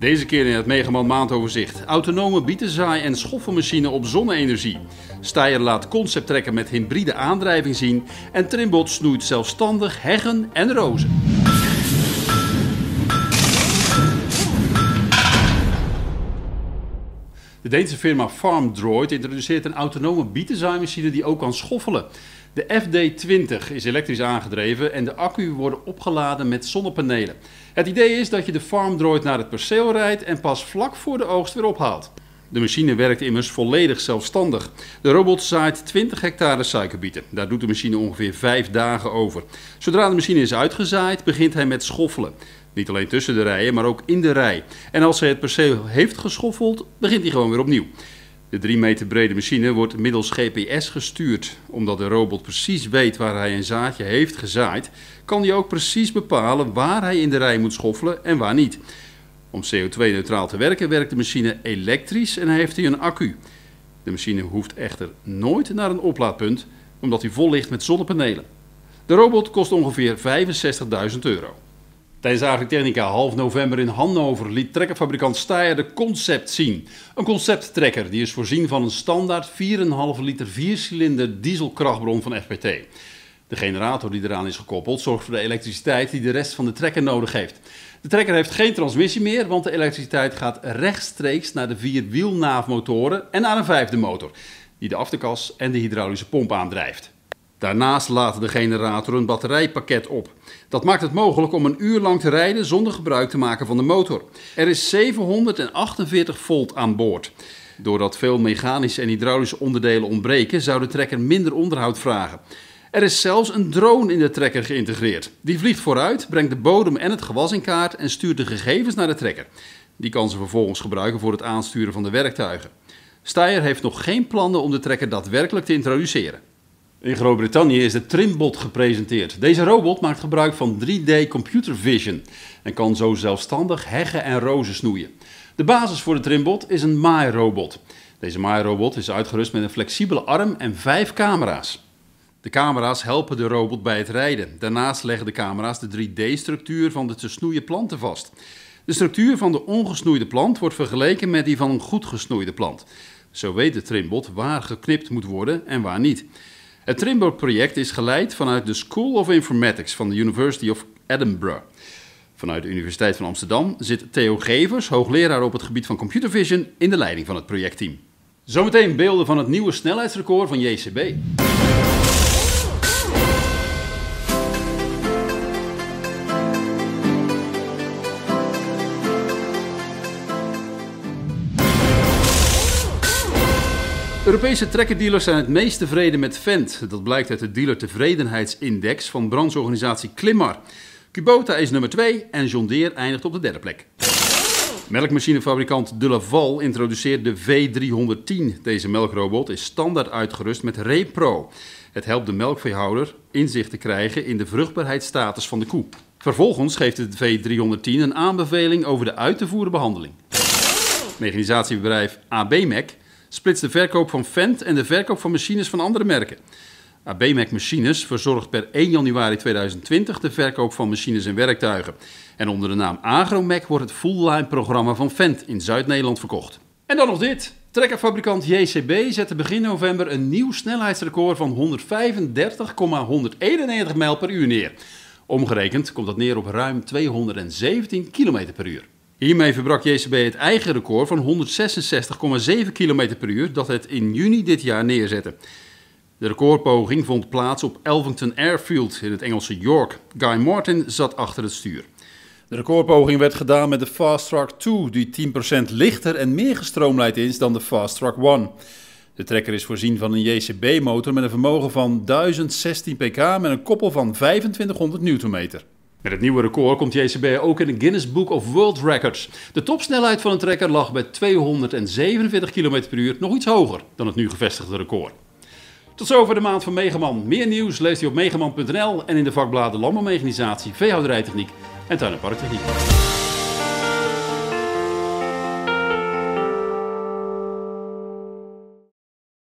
Deze keer in het Megaman maandoverzicht. Autonome bietenzaai en schoffelmachine op zonne-energie. Steyr laat concepttrekker met hybride aandrijving zien. En Trimbot snoeit zelfstandig heggen en rozen. De Deense firma FarmDroid introduceert een autonome bietenzaaimachine die ook kan schoffelen. De FD20 is elektrisch aangedreven en de accu wordt opgeladen met zonnepanelen. Het idee is dat je de FarmDroid naar het perceel rijdt en pas vlak voor de oogst weer ophaalt. De machine werkt immers volledig zelfstandig. De robot zaait 20 hectare suikerbieten. Daar doet de machine ongeveer 5 dagen over. Zodra de machine is uitgezaaid, begint hij met schoffelen. Niet alleen tussen de rijen, maar ook in de rij. En als hij het perceel heeft geschoffeld, begint hij gewoon weer opnieuw. De 3 meter brede machine wordt middels GPS gestuurd. Omdat de robot precies weet waar hij een zaadje heeft gezaaid, kan hij ook precies bepalen waar hij in de rij moet schoffelen en waar niet. Om CO2-neutraal te werken werkt de machine elektrisch en heeft hij een accu. De machine hoeft echter nooit naar een oplaadpunt, omdat hij vol ligt met zonnepanelen. De robot kost ongeveer 65.000 euro. Tijdens Agritechnica half november in Hannover liet trekkerfabrikant Steyr de Concept zien. Een concepttrekker die is voorzien van een standaard 4,5 liter viercilinder dieselkrachtbron van FPT. De generator die eraan is gekoppeld zorgt voor de elektriciteit die de rest van de trekker nodig heeft. De trekker heeft geen transmissie meer, want de elektriciteit gaat rechtstreeks naar de vier wielnaafmotoren en naar een vijfde motor, die de afterkas en de hydraulische pomp aandrijft. Daarnaast laat de generator een batterijpakket op. Dat maakt het mogelijk om een uur lang te rijden zonder gebruik te maken van de motor. Er is 748 volt aan boord. Doordat veel mechanische en hydraulische onderdelen ontbreken, zou de trekker minder onderhoud vragen. Er is zelfs een drone in de trekker geïntegreerd. Die vliegt vooruit, brengt de bodem en het gewas in kaart en stuurt de gegevens naar de trekker. Die kan ze vervolgens gebruiken voor het aansturen van de werktuigen. Steyr heeft nog geen plannen om de trekker daadwerkelijk te introduceren. In Groot-Brittannië is de Trimbot gepresenteerd. Deze robot maakt gebruik van 3D computer vision en kan zo zelfstandig heggen en rozen snoeien. De basis voor de Trimbot is een maairobot. Deze maairobot is uitgerust met een flexibele arm en vijf camera's. De camera's helpen de robot bij het rijden. Daarnaast leggen de camera's de 3D-structuur van de te snoeien planten vast. De structuur van de ongesnoeide plant wordt vergeleken met die van een goed gesnoeide plant. Zo weet de Trimbot waar geknipt moet worden en waar niet. Het Trimbot-project is geleid vanuit de School of Informatics van de University of Edinburgh. Vanuit de Universiteit van Amsterdam zit Theo Gevers, hoogleraar op het gebied van computer vision, in de leiding van het projectteam. Zometeen beelden van het nieuwe snelheidsrecord van JCB. Europese trekkerdealers zijn het meest tevreden met Fendt. Dat blijkt uit de dealer-tevredenheidsindex van brancheorganisatie Klimmar. Kubota is nummer 2 en John Deere eindigt op de derde plek. Melkmachinefabrikant De Laval introduceert de V310. Deze melkrobot is standaard uitgerust met RePro. Het helpt de melkveehouder inzicht te krijgen in de vruchtbaarheidsstatus van de koe. Vervolgens geeft de V310 een aanbeveling over de uit te voeren behandeling. Mechanisatiebedrijf ABMEC splitst de verkoop van Fendt en de verkoop van machines van andere merken. ABMEC Machines verzorgt per 1 januari 2020 de verkoop van machines en werktuigen. En onder de naam Agromec wordt het fullline programma van Fendt in Zuid-Nederland verkocht. En dan nog dit. Trekkerfabrikant JCB zette begin november een nieuw snelheidsrecord van 135,191 mijl per uur neer. Omgerekend komt dat neer op ruim 217 km per uur. Hiermee verbrak JCB het eigen record van 166,7 km per uur dat het in juni dit jaar neerzette. De recordpoging vond plaats op Elvington Airfield in het Engelse York. Guy Martin zat achter het stuur. De recordpoging werd gedaan met de Fast Track 2, die 10% lichter en meer gestroomlijnd is dan de Fast Track 1. De trekker is voorzien van een JCB-motor met een vermogen van 1016 pk met een koppel van 2500 Nm. Met het nieuwe record komt JCB ook in de Guinness Book of World Records. De topsnelheid van een trekker lag bij 247 km per uur nog iets hoger dan het nu gevestigde record. Tot zover de maand van Megaman. Meer nieuws leest u op megaman.nl en in de vakbladen Landbouwmechanisatie, Veehouderijtechniek en Tuin- en Parktechniek.